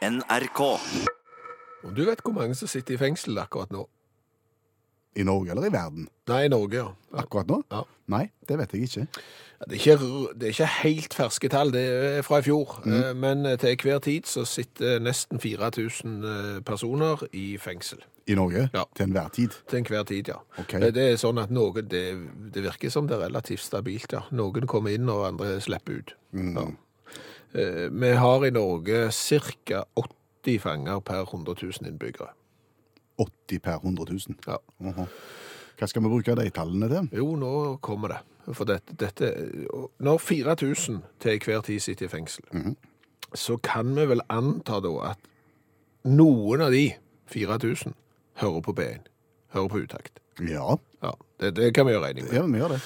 NRK. Og du vet hvor mange som sitter i fengsel akkurat nå? I Norge eller i verden? Nei, i Norge, ja. Akkurat nå? Ja. Nei, det vet jeg ikke. Ja, Det er, ikke, det er ikke helt ferske tall, det er fra i fjor. Mm. Men eh, til hver tid så sitter nesten 4000 eh, personer i fengsel. I Norge? Ja. Til enhver tid? Til enhver tid, ja. Ok. Eh, Det er sånn at noen, det, det virker som det er relativt stabilt, ja. Noen kommer inn og andre slipper ut. Ja. Eh, Vi har i Norge ca. 80 fanger per 100 000 innbyggere. 80 per 100 000? Ja. Hva skal vi bruke de tallene til? Jo, nå kommer det. For dette, dette Når 4000 til hver tid sitter i fengsel, så kan vi vel anta da at noen av de 4000 hører på B1. Hører på utakt. Ja, Ja, det, det kan vi gjøre regning med. ja vi gjør det.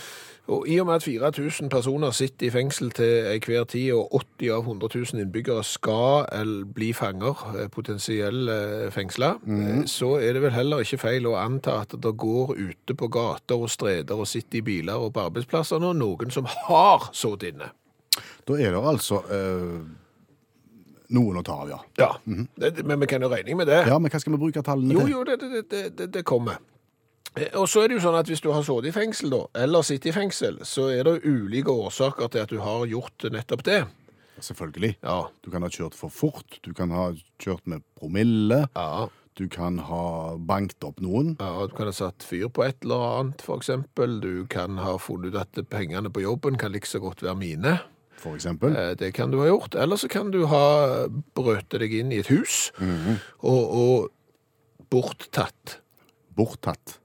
Og i og med at 4000 personer sitter i fengsel til hver tid, og 80 av 100 000 innbyggere skal eller bli fanger, eh, potensielle fengsla, mm. så er det vel heller ikke feil å anta at det går ute på gater og streder og sitter i biler og på arbeidsplasser nå noen som har sittet inne. Da er det altså øh, noen å ta av, ja. Ja, det, men vi kan jo regne med det. Ja, men hva skal vi bruke tallene til? jo, jo, det, det, det, det kommer. Eh, Og så er det jo sånn at hvis du har sittet i fengsel, da, eller sitter i fengsel, så er det ulike årsaker til at du har gjort nettopp det. Selvfølgelig. Ja. Du kan ha kjørt for fort, du kan ha kjørt med promille, Ja. du kan ha bankt opp noen. Ja, du kan ha satt fyr på et eller annet, eksempel. Du kan ha funnet ut at pengene på jobben kan like så godt være mine. For eksempel. Eh, Det kan du ha gjort. Eller så kan du ha brøtet deg inn i et hus og, og borttatt. Borttatt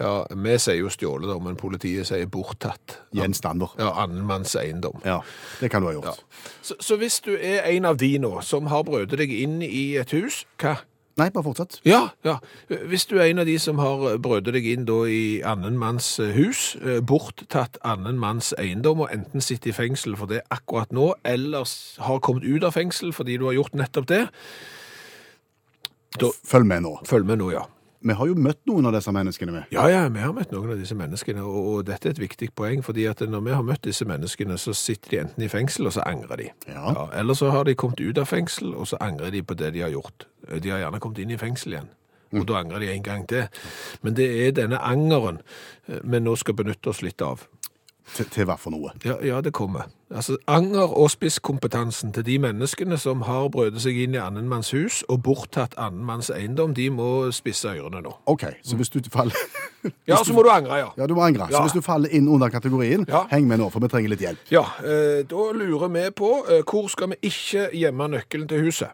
Ja, vi sier jo stjålet, da, men politiet sier borttatt. gjenstander. Ja, Annenmanns eiendom. Ja, det kan du ha gjort. Så, så hvis du er en av de nå som har brøtet deg inn i et hus, hva? Nei, bare fortsett. Ja, ja. Hvis du er en av de som har brødet deg inn da i annenmanns hus, eh, borttatt annenmanns eiendom, og enten sitter i fengsel for det akkurat nå, eller har kommet ut av fengsel fordi du har gjort nettopp det, da Følg med nå. følg med nå, ja. Vi har jo møtt noen av disse menneskene med. Ja, ja, vi har møtt noen av disse menneskene, og, og dette er et viktig poeng, fordi at når vi har møtt disse menneskene, så sitter de enten i fengsel, og så angrer de. Ja. eller så har de kommet ut av fengsel, og så angrer de på det de har gjort. De har gjerne kommet inn i fengsel igjen, og da angrer de en gang til. Men det er denne angeren eh, vi nå skal benytte oss litt av. Til, til hva for noe? Ja, ja, det kommer. Altså, anger og spisskompetansen til de menneskene som har brødet seg inn i annenmanns hus og borttatt annenmanns eiendom, de må spisse ørene nå. OK, så hvis du faller Ja, så må du angre, ja. Ja, du må angre. Så Ja. hvis du faller inn under kategorien, Ja. heng med nå, for vi trenger litt hjelp. Ja, eh, da lurer vi på eh, hvor skal vi ikke gjemme nøkkelen til huset?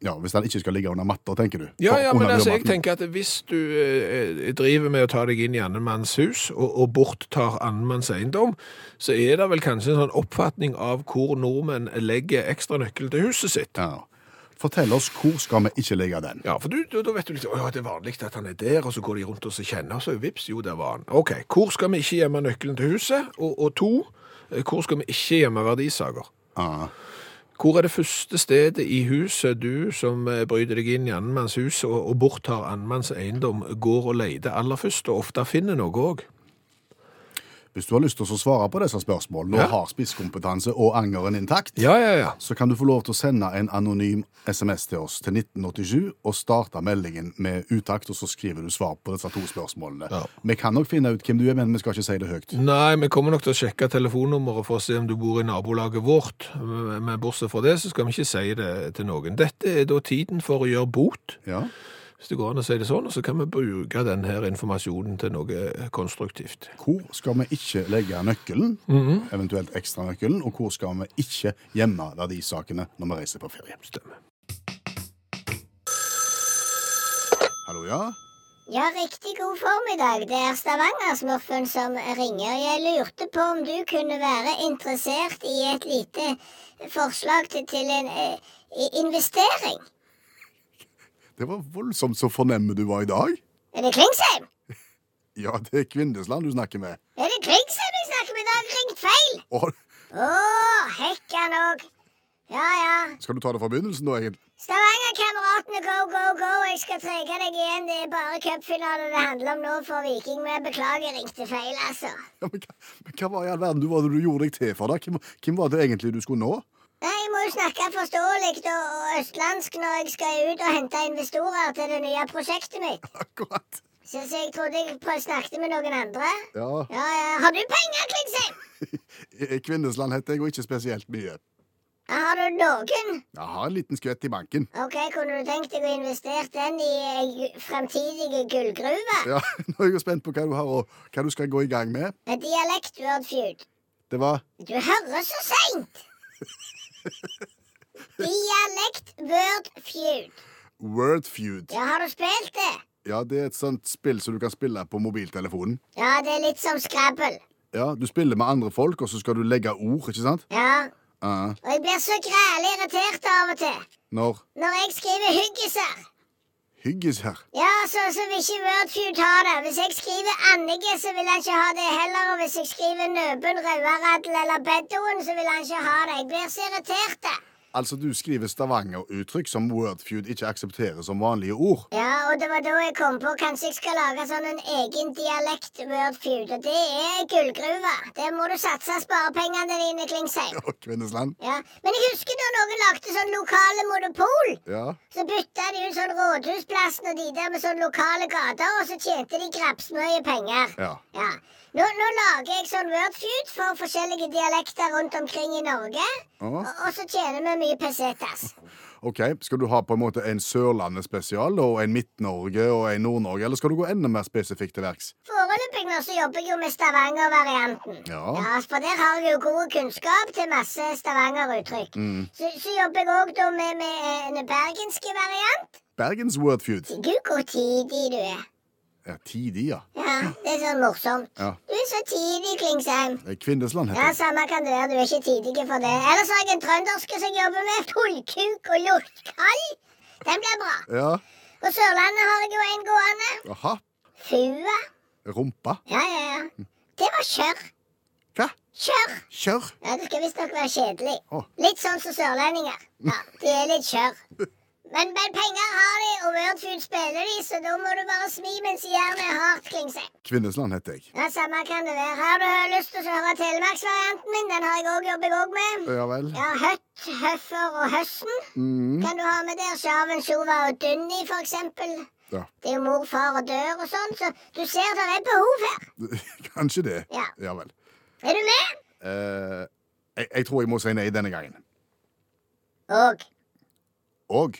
Ja, Hvis den ikke skal ligge under matta, tenker du? Ja, ja, men altså, jeg tenker at hvis du eh, driver med å ta deg inn i annen manns hus, og, og borttar annen manns eiendom, så er det vel kanskje en sånn oppfatning av hvor nordmenn legger ekstra nøkkel til huset sitt. Ja. Fortell oss, hvor skal vi ikke legge den? Ja, for du, da, da vet du litt, å ja, det er vanlig at han er der, og så går de rundt og så kjenner, og så vips, jo, der var han. Ok, hvor skal vi ikke gjemme nøkkelen til huset? Og, og to, eh, hvor skal vi ikke gjemme verdisaker? Ja. Hvor er det første stedet i huset du som eh, bryter deg inn i annenmanns og, og borttar annenmanns eiendom, går og leter aller først, og ofte finner noe òg? Hvis du har lyst til å svare på disse spørsmålene, og Ja. har spisskompetanse og angeren intakt, Ja, ja, ja. så kan du få lov til å sende en anonym SMS til oss til 1987 og starte meldingen med utakt, og så skriver du svar på disse to spørsmålene. Vi kan nok finne ut hvem du er, men vi skal ikke si det høyt. Nei, vi kommer nok til å sjekke telefonnummeret for å se om du bor i nabolaget vårt. Men bortsett fra det, så skal vi ikke si det til noen. Dette er da tiden for å gjøre bot, Ja. Hvis det går an å si det sånn, og så kan vi bruke denne informasjonen til noe konstruktivt. Hvor skal vi ikke legge nøkkelen, eventuelt ekstranøkkelen, og hvor skal vi ikke gjemme verdisakene når vi reiser på ferie? Stemmer. Hallo, ja? Ja, riktig god formiddag. Det er Stavanger-smurfen som ringer. Jeg lurte på om du kunne være interessert i et lite forslag til, til en eh, investering. Det var voldsomt så fornemme du var i dag. Er det Klingsheim? Ja, det er Kvindesland du snakker med. Er det Klingsheim jeg snakker med? Da har ringt feil. Å, oh. oh, hekkan òg. Ja, ja. skal du ta det fra begynnelsen da, egentlig? Stavanger-kameratene, go, go, go. Jeg skal trege deg igjen. Det er bare cupfinale det handler om nå for Viking. Men jeg beklager, jeg ringte feil, altså. Ja, men, hva, men hva var i all verden du, var det du gjorde deg til for da? Hvem, hvem var det egentlig du skulle nå? Nei, Jeg må jo snakke forståelig og østlandsk når jeg skal ut og hente investorer til det nye prosjektet mitt. Akkurat. Så, så jeg trodde jeg snakket med noen andre. Ja. Ja, ja. Har du penger, Klingsheim? Kvinnesland heter jeg, og ikke spesielt mye. Ja, Har du noen? Jeg har en liten skvett i banken. Ok, Kunne du tenkt deg å investere den i ei fremtidige gullgruve? Ja, Nå er jeg jo spent på hva du har og hva du skal gå i gang med. Et dialektword feud. Det var Du hører så seint! Dialekt word feud. Word feud. Ja, har du spilt det? Ja, det er et sånt spill som du kan spille på mobiltelefonen. Ja, det er litt som Scrabble. Ja, Du spiller med andre folk, og så skal du legge ord, ikke sant? Ja. Ja. Og jeg blir så grælig irritert av og til. Når Når jeg skriver hyggiser. Hyggis her. Ja, så, så vil ikke Wordfeud ha det. Hvis jeg skriver Annike, så vil han ikke ha det heller. Og hvis jeg skriver Nøben, Rauaradel eller Beddoen, så vil han ikke ha det. Jeg blir så irritert. Altså, du skriver Stavanger-uttrykk som Wordfeud ikke aksepterer som vanlige ord. Ja, og det var da jeg kom på kanskje jeg skal lage sånn en egen dialekt Wordfeud. Og det er gullgruve. Der må du satse sparepengene dine, Klingsheim. Og Kvinnesland. Ja. Men jeg husker da noen lagde sånn lokale monopol. Ja. Så bytta de ut sånn Rådhusplassen og de der med sånn lokale gater, og så tjente de grabsmye penger. Ja. Ja. Nå, nå lager jeg sånn Wordfeud for forskjellige dialekter rundt omkring i Norge. Ah. Og, og så tjener vi mye pesetas. OK, skal du ha på en måte en Sørlandet-spesial og en Midt-Norge og en Nord-Norge, eller skal du gå enda mer spesifikt til verks? Foreløpig nå så jobber jeg jo med Stavanger-varianten. Ja. For der har jeg jo god kunnskap til masse Stavanger-uttrykk. Mm. Så, så jobber jeg òg da med, med eh, en bergenske variant. Bergens Wordfeud. Gud, hvor tidig du er. Ja, tidig, ja. Ja, det er sånn morsomt. Ja. Du er så tidig, Klingsheim. Eh, Kvinnesland Ja, heter det. samme kan det være. Du er ikke tidig for det. Ellers har jeg en trønderske som jobber med. Tullkuk og lortkall. Den blir bra. Ja. På Sørlandet har jeg jo en gående. Aha. Fua. Rumpa. Ja, ja, ja. Det var kjørr. Hva? Kjørr. Kjør. Ja, det skal visstnok være kjedelig. Å. Litt sånn som sørlendinger. Ja, De er litt kjørr. Men, men penger har de, og Wordfood spiller de, så da må du bare smi mens jernet er hardt, Klingse. Kvinnesland heter jeg. Ja, Samme kan det være. Har du lyst til å høre telemarksvarianten min? Den har jeg òg jobbet òg med. Ja vel. Ja, Høtt, Høffer og Høsten Mm. kan du ha med der. Sjarven, Sjova og Dunni, for eksempel. Ja. Det er jo mor, far og dør og sånn, så du ser det er behov her. Kanskje det. Ja. Ja vel. Er du med? Eh, jeg, jeg tror jeg må si nei denne gangen. Og. Og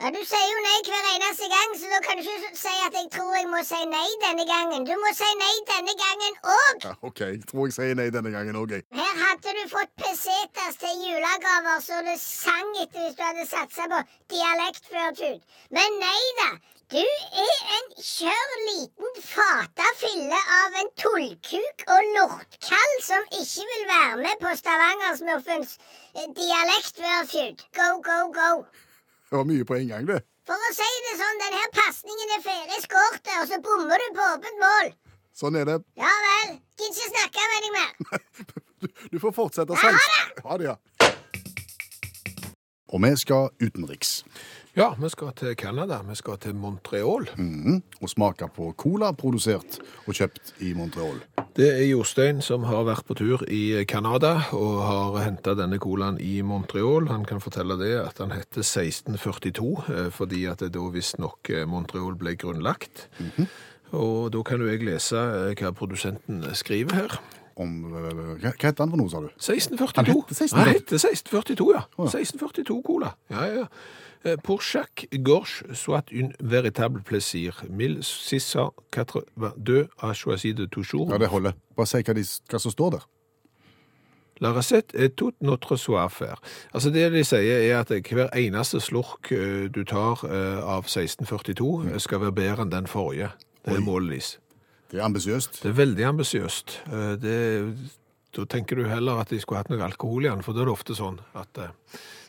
Ja, Du sier jo nei hver eneste gang, så da kan du ikke si at jeg tror jeg må si nei denne gangen. Du må si nei denne gangen òg. ja, OK, jeg tror jeg sier nei denne gangen òg, jeg. Her hadde du fått pesetas til julegaver så det sang etter hvis du hadde satsa på dialekt før tut. Men nei da. Du er en kjør liten fata fille av en tullkuk og lortkall som ikke vil være med på Stavangersmurfens eh, dialektwordfeud. Go, go, go. Det var mye på en gang, det. For å si det sånn, denne pasningen er ferdig skåret, og så bommer du på åpent mål. Sånn er det. Ja vel. Gidder ikke snakke med deg mer. Du, du får fortsette Ja, selv. ha Ha det, ja. Og vi skal utenriks. Ja, vi skal til Canada. Vi skal til Montreal. Mhm. Og smake på cola produsert og kjøpt i Montreal. Det er Jostein som har vært på tur i Canada og har henta denne colaen i Montreal. Han kan fortelle det at han heter 1642, eh, fordi at det da visstnok eh, Montreal ble grunnlagt. Og da kan jo jeg lese eh, hva produsenten skriver her. Om, øh, hva, heter han for noe, sa du? 1642. Han heter 1642? Han heter 1642, ja. Å, ja. 1642 cola. Ja, ja. Eh, Pour chaque gorge soit une véritable plaisir. 1682 a choisi de toujours. Ja, Det holder. Bare si hva, de, hva som står der. La recette est toute notre soif her. Altså det de sier er at hver eneste slurk eh, du tar eh, av 1642 eh, skal være bedre enn den forrige. Det er målet deres. Det er ambisiøst. Det er veldig ambisiøst. Eh, Da tenker du heller at de skulle hatt noe alkohol i den, for da er det ofte sånn at eh,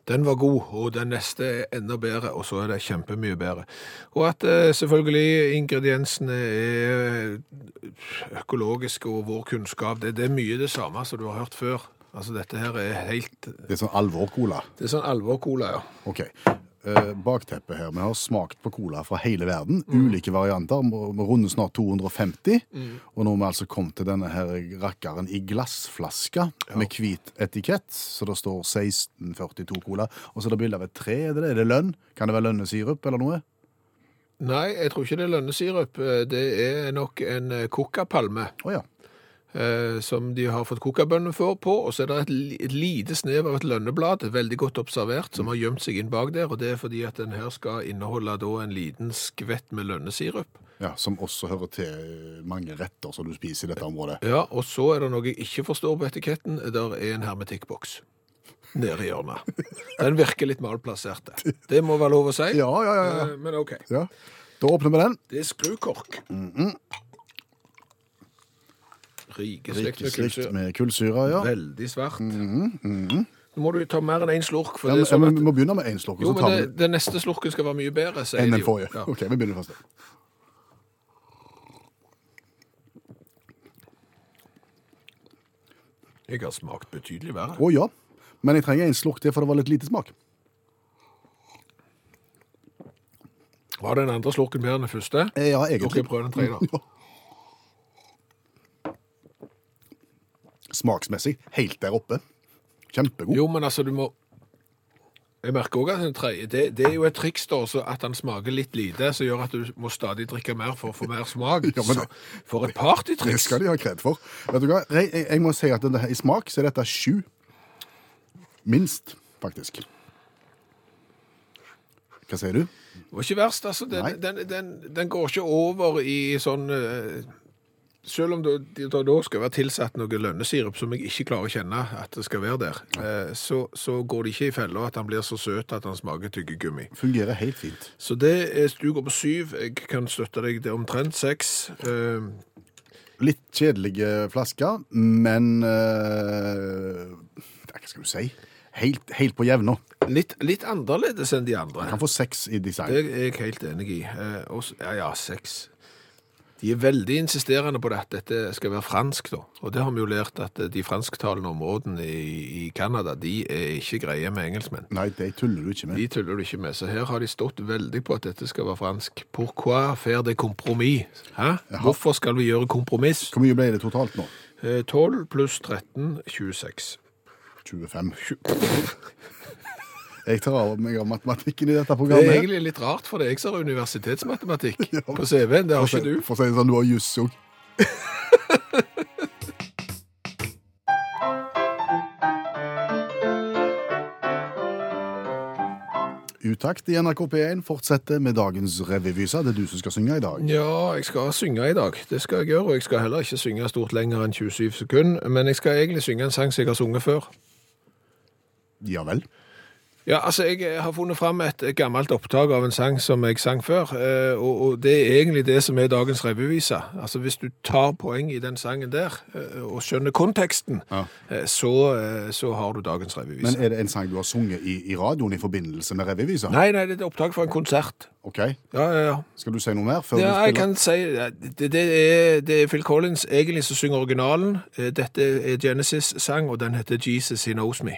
den var god, og den neste er enda bedre, og så er det kjempemye bedre. Og at eh, selvfølgelig ingrediensene er økologiske, og vår kunnskap, det, det er mye det samme som du har hørt før. Altså dette her er helt, Det er sånn alvor-cola. det er sånn alvor-cola, ja. OK. Eh, bakteppet her. Vi har smakt på cola fra hele verden. Ulike varianter. Vi runder snart 250. Og nå har vi altså kommet til denne her rakkeren i glassflaske med hvit etikett. Så det står 1642 cola. Og så er det bilde av et tre. Er det? Er det lønn? Kan det være lønnesirup eller noe? Nei, jeg tror ikke det er lønnesirup. Eh, Det er nok en kokkapalme. kokapalme Å ja. Eh, som de har fått kokabønner for på, og så er det et, et lite snev av et lønneblad, veldig godt observert, som har gjemt seg inn bak der, og det er fordi at den her skal inneholde da en liten skvett med lønnesirup. ja. Som også hører til mange retter som du spiser i dette området. Ja, og så er det noe jeg ikke forstår på etiketten. Der er en hermetikkboks nede i hjørnet. Den virker litt malplassert. det. Må være lov å si. Ja, ja, ja. Eh, Men OK. ja. Da åpner vi den. Det er skrukork. Mm med Rikeslikt kullsyre. med kullsyre, ja. Veldig svart. Nå må du ta mer enn én slurk. For ja det er sånn at, vi må begynne med én slurk, jo, men det, det neste slurken skal være mye bedre, enn de den forrige. Ja. OK, vi begynner først. Jeg har smakt betydelig verre. Å ja. Men jeg trenger en slurk til, for det var litt lite smak. Var den andre slurken bedre enn den første? Ja, egentlig. jeg prøve den tredje, da. Smaksmessig helt der oppe. Kjempegod. Jo, men altså, du må Jeg merker òg at tredje det, det er jo et triks, da, så at han smaker litt lite, som gjør at du må stadig drikke mer for å få mer smak. Ja, men for et Det skal de ha kred for. Vet du hva? Jeg, må si at i smak så er dette sju. Minst, faktisk. Hva sier du? Det var ikke verst, altså. Den, den, den, den går ikke over i sånn eh, Selv om det det da skal være tilsatt noe lønnesirup som jeg ikke klarer å kjenne at det skal være der, eh, så, så går det ikke i fella at han blir så søt at han smaker tyggegummi. Fungerer helt fint. Så det er, du går på syv. Jeg kan støtte deg til omtrent seks. Eh, Litt kjedelige flasker, men eh, Hva skal du si? Helt, helt på jevna. litt, litt annerledes enn de andre. Kan få seks i design. Det er jeg helt enig i. Eh, og s- ja, ja, seks. De er veldig insisterende på at dette skal være fransk, da. Og det har vi jo lært at eh, de fransktalende områdene i, i Canada, de er ikke greie med engelskmenn. Nei, de tuller du ikke med. De tuller du ikke med. Så her har de stått veldig på at dette skal være fransk. Pourquoi faire des compromis? Hæ? Hvorfor skal vi gjøre kompromiss? Hvor mye ble det totalt nå? Eh, 12 pluss 13, 26. 25. Jeg tar av meg av matematikken i dette programmet. Det er egentlig litt rart, for det er jeg har universitetsmatematikk på CV-en. Det har ikke du. For å si det sånn, du har juss òg. Utakt i NRK P1 fortsetter med dagens revyvise. Det er du som skal synge i dag. Ja, jeg skal synge i dag. Det skal jeg gjøre, og jeg skal heller ikke synge stort lenger enn 27 sekunder. Men jeg skal egentlig synge en sang som jeg har sunget før. Ja vel. Ja, altså, jeg har funnet fram et gammelt opptak av en sang som jeg sang før, eh, og, og det er egentlig det som er dagens revyvise. Altså, hvis du tar poeng i den sangen der, eh, og skjønner konteksten, Ja. eh, så, eh, så har du dagens revyvise. Men er det en sang du har sunget i, i radioen i forbindelse med revyvisa? Nei, nei, det er et opptak fra en konsert. OK. Ja, ja, ja. Skal du si noe mer før Ja, du jeg kan si det, det, er, det er Phil Collins egentlig som synger originalen. Eh, Dette er Genesis-sang, og den heter Jesus He Knows Me.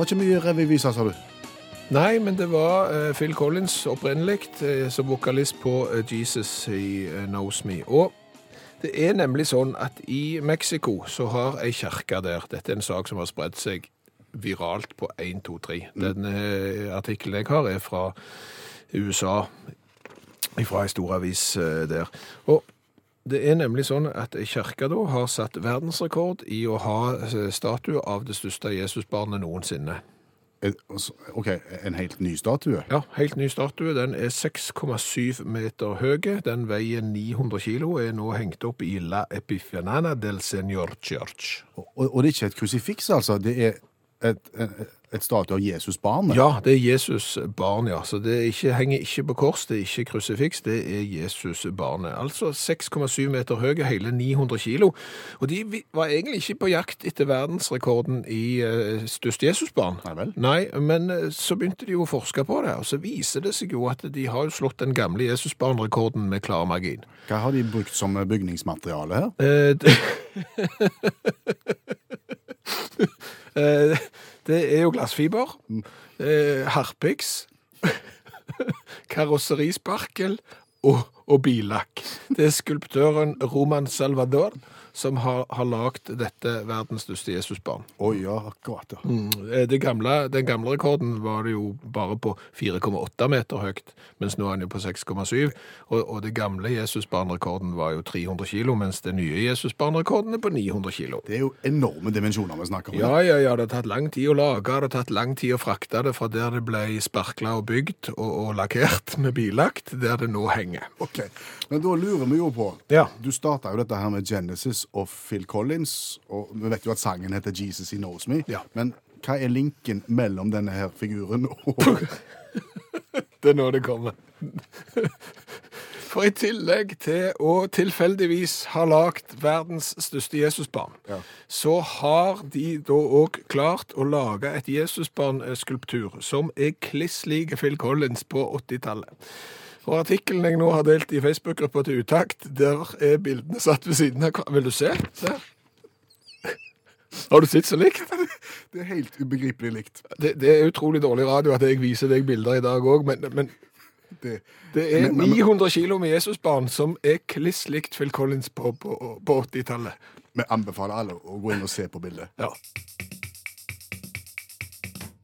Var ikke mye revyviser, sa du. Nei, men det var eh, Phil Collins opprinnelig eh, som vokalist på eh, Jesus i eh, Knows Me. Og det er nemlig sånn at i Mexico så har ei kirke der Dette er en sak som har spredt seg viralt på 1, 2, 3. Denne eh, artikkelen jeg har, er fra USA, fra ei stor avis eh, der. Og det er nemlig sånn at kirka da har satt verdensrekord i å ha eh, statue av det største Jesusbarnet noensinne. Altså, OK, en helt ny statue? Ja, helt ny statue. Den er 6,7 meter høy. Den veier 900 kilo. og Er nå hengt opp i La Epifanana del Senor Church. Og, og det er ikke et krusifiks, altså? Det er et, et, et statue av Jesus barnet? Ja, det er Jesus barn, ja. Så det ikke, henger ikke på kors, det er ikke krusifiks, det er Jesus barnet. Altså 6,7 meter høy, og hele 900 kilo. Og de var egentlig ikke på jakt etter verdensrekorden i uh, størst Jesusbarn. Nei vel? Nei, men eh, så begynte de jo å forske på det, og så viser det seg jo at de har jo slått den gamle Jesusbarnrekorden med klar margin. Hva har de brukt som bygningsmateriale her? Eh, det, Eh, er jo glassfiber, eh, harpiks, karosserisparkel og, og billakk. Det er skulptøren Roman Salvador som har, har lagd dette verdens største Jesusbarn. Å ja, akkurat. ja. Mm, Det gamle, den gamle rekorden var det jo bare på 4,8 meter høyt, mens nå er den jo på 6,7. Og, og det gamle Jesusbarnrekorden var jo 300 kilo, mens den nye Jesusbarnrekorden er på 900 kilo. Det er jo enorme dimensjoner vi snakker om. Ja, ja, ja, det har tatt lang tid å lage, det har tatt lang tid å frakte det fra der det ble sparkla og bygd og, og lakkert med billagt, der det nå henger. Ok, Men da lurer vi jo på Ja. Du starta jo dette her med Genesis og Phil Collins, og vi vet jo at sangen heter Jesus He Knows Me. Ja. Men hva er linken mellom denne her figuren og Det er nå det kommer. For i tillegg til å tilfeldigvis ha lagd verdens største Jesusbarn, Ja. så har de da òg klart å lage et Jesusbarn-skulptur som er kliss lik Phil Collins på 80-tallet. Og artikkelen jeg nå har delt i Facebook-gruppa til Utakt, der er bildene satt ved siden av Vil du se? Se. Har du sett så likt? Det er helt ubegripelig likt. Det, det er utrolig dårlig radio at jeg viser deg bilder i dag òg, men, men Det, det er Men- men- 900 kilo med Jesusbarn som er kliss likt Phil Collins på, på, på 80-tallet. vi anbefaler alle å gå inn og se på bildet. Ja.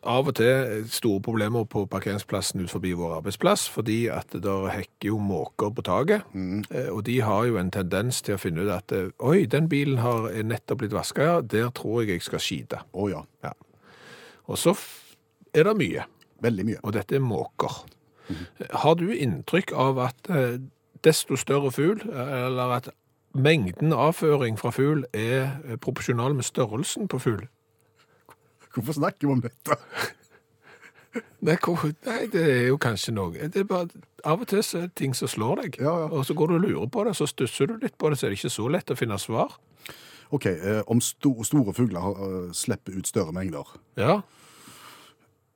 Av og til store problemer på parkeringsplassen ut forbi vår arbeidsplass, fordi at det hekker jo måker på taket. Mm. Og de har jo en tendens til å finne ut at eh, oi, den bilen har nettopp blitt vaska, ja, der tror jeg jeg skal skite. Å ja. Ja. Og så er det mye. Veldig mye. og dette er måker. Har du inntrykk av at eh, desto større fugl, eller at mengden avføring fra fugl er eh, proporsjonal med størrelsen på fugl? Hvorfor snakker vi om dette? Nei, hvor- nei, det er jo kanskje noe. Det er bare, av og til så er det ting som slår deg, Ja, ja. og så går du og lurer på det, så stusser du litt på det, så er det ikke så lett å finne svar. Ok, eh, Om sto store fugler uh, slipper ut større mengder Ja,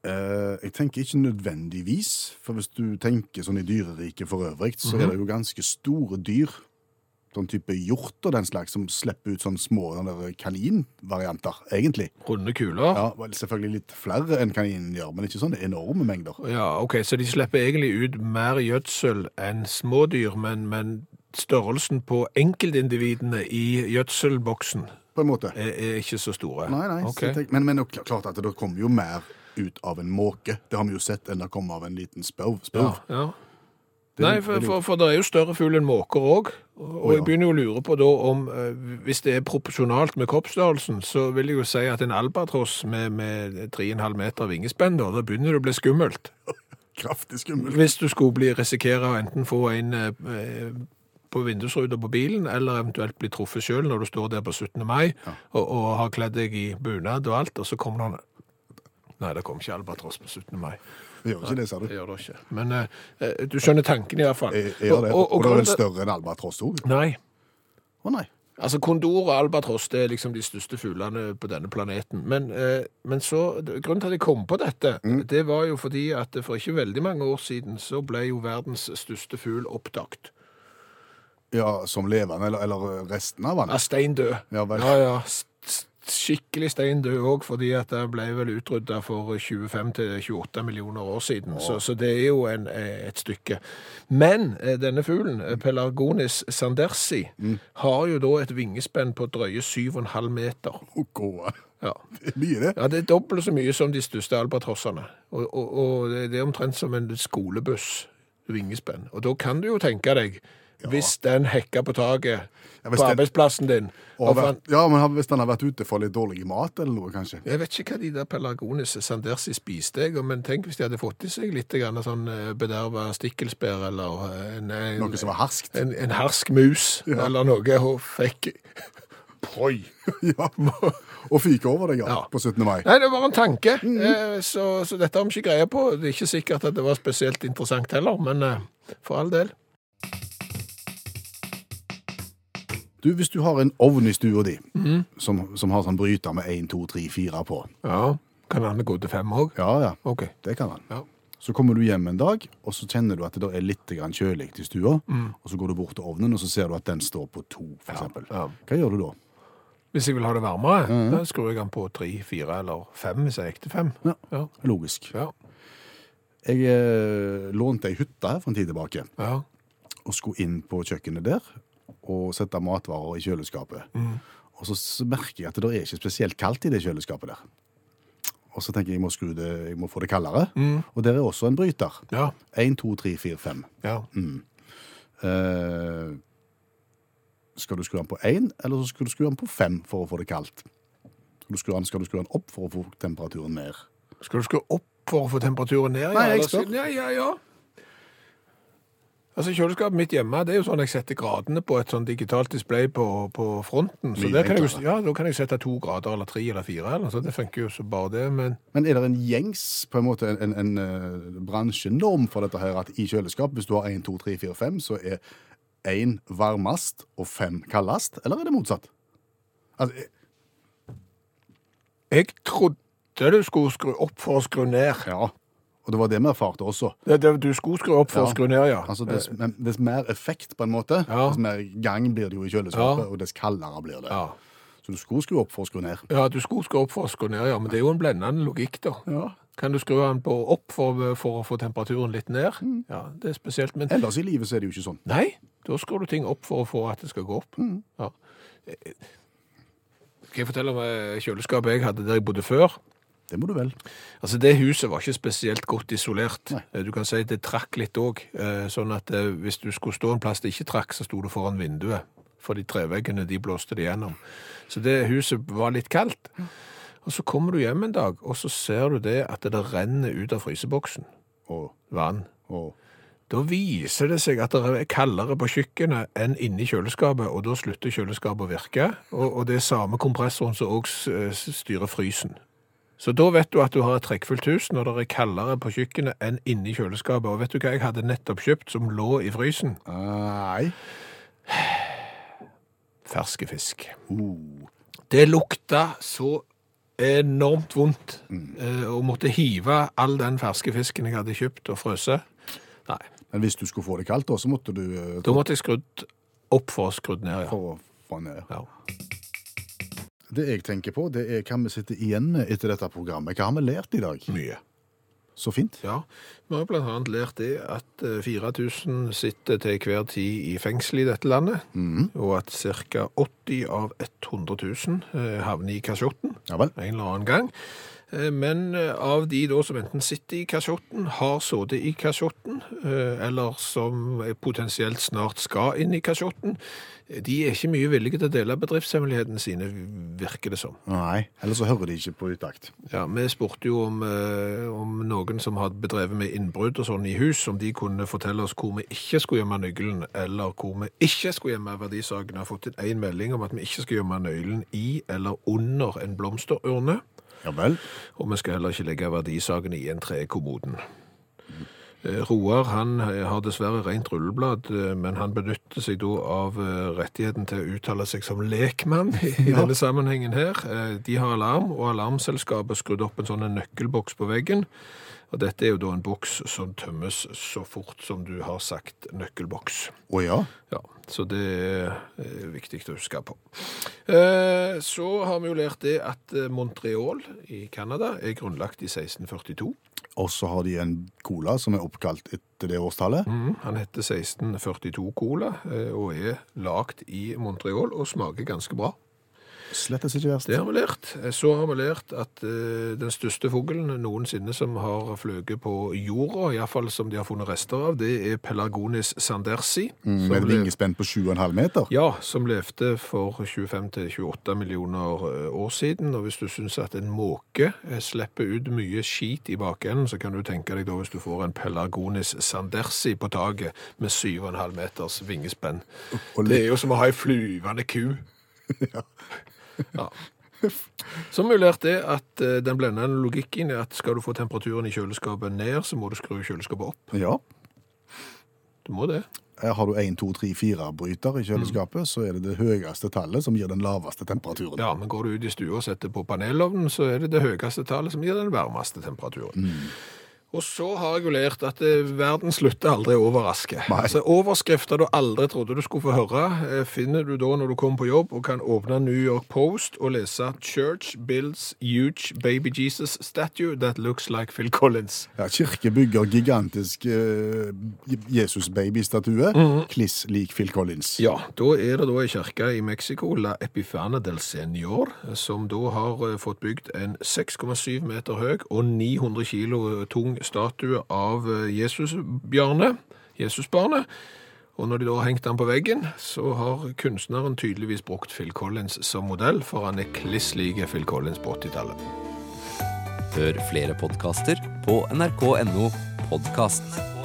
Eh, jeg tenker ikke nødvendigvis, for hvis du tenker sånn i dyreriket for øvrig, så er det jo ganske store dyr, sånn type hjort og den slags, som slipper ut sånn små sånne der kaninvarianter, egentlig. runde kuler. Ja, vel, selvfølgelig litt flere enn kaninen gjør, men ikke sånne enorme mengder. Ja, ok, så de slipper egentlig ut mer gjødsel enn smådyr, men, men størrelsen på enkeltindividene i gjødselboksen På en måte. er, er ikke så store. Nei, nei, Okay. tenker, men, men klart at det kommer jo mer ut av en måke. Det har vi jo sett enn det kommer av en liten spurv. Ja, ja. Nei, for, for, for det er jo større fugl enn måker òg. Og, og jeg begynner jo å lure på da om eh, Hvis det er proporsjonalt med kroppsstørrelsen, så vil jeg jo si at en albatross med, med 3,5 meter vingespenn, da, da begynner det å bli skummelt. Kraftig skummelt. Hvis du skulle bli risikere å enten få en eh, på vindusruta på bilen, eller eventuelt bli truffet sjøl når du står der på 17. mai og, og har kledd deg i bunad og alt, og så kommer det Nei, det kom ikke albatross på 17. mai. Det gjør ikke det, sa du. Det gjør det ikke. Men eh, eh, du skjønner tanken i hvert fall. Jeg, jeg gjør det. Og, og, det er vel større enn albatross òg? Nei. Å nei. Altså Kondor og albatross det er liksom de største fuglene på denne planeten. Men, eh, men så, grunnen til at jeg kom på dette, det var jo fordi at for ikke veldig mange år siden så ble jo verdens største fugl oppdaget. Ja, som levende, eller, eller resten av han? Ja, stein død. Ja vel. Ja, ja. Skikkelig stein død òg, fordi at det ble vel utrydda for 25-28 millioner år siden. Så, så det er jo en, eh, et stykke. Men eh, denne fuglen, eh, Pelargonis sandersi, har jo da et vingespenn på drøye 7,5 meter. Gå. Ja. Det er mye, det. ja, det er dobbelt så mye som de største albatrossene. Og, og, og det er omtrent som en skolebuss vingespenn. Og da kan du jo tenke deg, hvis den hekka på taket ja, på arbeidsplassen din. Vært, ja, men hvis den har vært ute for litt dårlig mat eller noe, kanskje. jeg vet ikke hva de der pelargonis sandersi spiste, jeg, men tenk hvis de hadde fått i seg litt grann sånn eh, bederva stikkelsbær eller eh, en, en, Noe som var herskt? en, en hersk mus Ja. eller noe, og fikk Poi! ja. Og fyke over deg, ja, Ja. på 17. mai. Nei, det var en tanke, eh, så, så dette har vi ikke greie på. Det er ikke sikkert at det var spesielt interessant heller, men eh, for all del. Du, Hvis du har en ovn i stua di som, som har sånn bryter med 1, 2, 3, 4 på Ja, Kan han gå til fem òg? Ja, ja, Okay. det kan han. Ja. Så kommer du hjem en dag, og så kjenner du at det er litt kjølig i stua. Og så går du bort til ovnen, og så ser du at den står på to, for eksempel. ja. Hva gjør du da? Hvis jeg vil ha det varmere, da skrur jeg den på tre, fire eller fem hvis jeg gikk til fem. Ja. Ja. Logisk. Ja. Jeg eh, lånte ei hytte her for en tid tilbake, ja. og skulle inn på kjøkkenet der og sette matvarer i kjøleskapet. Og så merker jeg at det er ikke spesielt kaldt i det kjøleskapet der. Og så tenker jeg jeg må, skru det, jeg må få det kaldere. Og der er også en bryter. Ja. 1, 2, 3, 4, 5. ja. Eh, skal du skru den på 1, eller så skal du skru den på 5 for å få det kaldt? Skal du skru den, skal du skru den opp for å få temperaturen ned? Skal du skru opp for å få temperaturen ned? Nei, jeg spør. Ja, ja, ja. Altså, Kjøleskapet mitt hjemme det er jo sånn jeg setter gradene på et sånn digitalt display på, på fronten. Så der kan jeg, ja, da kan jeg sette to grader eller tre eller fire. Eller, så det funker jo så bare det. Men Men er det en gjengs, på en måte, en, en, en eh, bransjenorm for dette her, at i kjøleskap, hvis du har 1, 2, 3, 4, 5, så er én varmest og fem kaldest? Eller er det motsatt? Altså, jeg... jeg trodde du skulle skru opp for å skru ned. ja, og det var det vi erfarte også. Det, det, du skulle skru opp for Ja. å skru ned, ja. Altså, dess, men dess mer effekt, på en måte, Ja. dess mer gang blir det jo i kjøleskapet, og dess kaldere blir det. ja. Så du skulle skru opp for å skru ned. Ja, du skulle skru opp for å skru ned, ja. Men det er jo en blendende logikk, da. Ja. Kan du skru den på opp for, for å få temperaturen litt ned? Ja, det er spesielt. Men Ellers i livet så er det jo ikke sånn. nei, da skrur du ting opp for å få at det skal gå opp. Ja. Eh, Skal jeg fortelle om eh, kjøleskapet jeg hadde der jeg bodde før? Det må du vel. Altså, Det huset var ikke spesielt godt isolert. Nei. Eh, Du kan si det trakk litt òg. Sånn at eh, hvis du skulle stå en plass det ikke trakk, så sto du foran vinduet. For de treveggene de blåste det gjennom. Så det huset var litt kaldt. Og så kommer du hjem en dag, og så ser du det at det renner ut av fryseboksen Og, vann. og Da viser det seg at det er kaldere på kjøkkenet enn inni kjøleskapet, og da slutter kjøleskapet å virke. Og, og det er samme kompressoren som også styrer frysen. Så da vet du at du har et trekkfullt hus når det er kaldere på kjøkkenet enn inni kjøleskapet. Og vet du hva jeg hadde nettopp kjøpt som lå i frysen? Nei. Ferske fisk. Uh. Det lukta så enormt vondt eh, å måtte hive all den ferske fisken jeg hadde kjøpt og frøse. Nei, Men hvis du skulle få det kaldt, da, så måtte du eh, da måtte jeg skrudd opp for å skrudd ned, ja. for å få ned. ja. Det jeg tenker på, det er hva vi sitter igjen med etter dette programmet. Hva har vi lært i dag? Mye. Så fint. Ja, vi har annet lært det at eh, 4000 sitter til hver tid i fengsel i dette landet, og at ca. 80 av 100 000 eh, havner i kasjotten Ja en eller annen gang. Eh, Men eh, av de da som enten sitter i kasjotten, har sittet i kasjotten, eh, eller som potensielt snart skal inn i kasjotten, de er ikke mye villige til å dele bedriftshemmelighetene sine, virker det som. Nei, eller så hører de ikke på utakt. Ja, Vi spurte jo om, om noen som hadde bedrevet med innbrudd og sånn i hus, om de kunne fortelle oss hvor vi ikke skulle gjemme nøkkelen, eller hvor vi ikke skulle gjemme verdisakene. Jeg har fått inn én melding om at vi ikke skal gjemme nøkkelen i eller under en blomsterurne, Ja vel. og vi skal heller ikke legge verdisakene i en trekommoden. Eh, Roar han eh, har dessverre rent rulleblad, eh, men han benytter seg da av rettigheten til å uttale seg som lekmann i, denne sammenhengen her. De har alarm, og alarmselskapet skrudd opp en sånn nøkkelboks på veggen. Og dette er jo da en boks som tømmes så fort som du har sagt nøkkelboks. Å ja. Ja, så det er viktig å huske på. Eh, Så har vi jo lært det at eh, Montreal i Canada er grunnlagt i 1642. Og så har de en cola som er oppkalt etter det årstallet. Mm, Han heter 1642 Cola eh, og er lagt i Montreal og smaker ganske bra. Slettes ikke verst. Det har vi lært. Så har vi lært at eh, den største fuglen noensinne som har fløyet på jorda, iallfall som de har funnet rester av, det er Pelargonis sandersi. Mm, Med vingespenn på 7,5 meter. Ja, som levde for 25-28 millioner eh, år siden. Og hvis du syns at en måke eh, slipper ut mye skit i bakenden, så kan du tenke deg da hvis du får en Pelargonis sandersi på taket med 7,5 meters vingespenn. Det er jo som å ha ei flyvende ku. ja. Så har vi lært det at eh, den blendende logikken er at skal du få temperaturen i kjøleskapet ned, så må du skru kjøleskapet opp. Ja. Du må det. Eh, Har du 1, 2, 3, 4 bryter i kjøleskapet, Mm. så er det det høyeste tallet som gir den laveste temperaturen. Ja, men går du ut i stua og setter på panelovnen, så er det det høyeste tallet som gir den varmeste temperaturen. Og så har jeg jo lært at eh, verden slutter aldri å overraske. Altså Overskrifter du aldri trodde du skulle få høre, eh, finner du da når du kommer på jobb og kan åpne New York Post og lese Church builds huge baby Jesus statue that looks like Phil Collins. Ja, kirke bygger gigantisk uh, Jesus-babystatue, kliss lik Phil Collins. Ja, da er det da ei kirke i Mexico, La Epifane del Senor, som da har eh, fått bygd en 6,7 meter høy og 900 kilo tung statue av eh, Jesusbjørne, Jesusbarnet. Og når de da har hengt den på veggen, så har kunstneren tydeligvis brukt Phil Collins som modell, for han er kliss lik Phil Collins på 80-tallet. Hør flere podkaster på nrk.no podkast.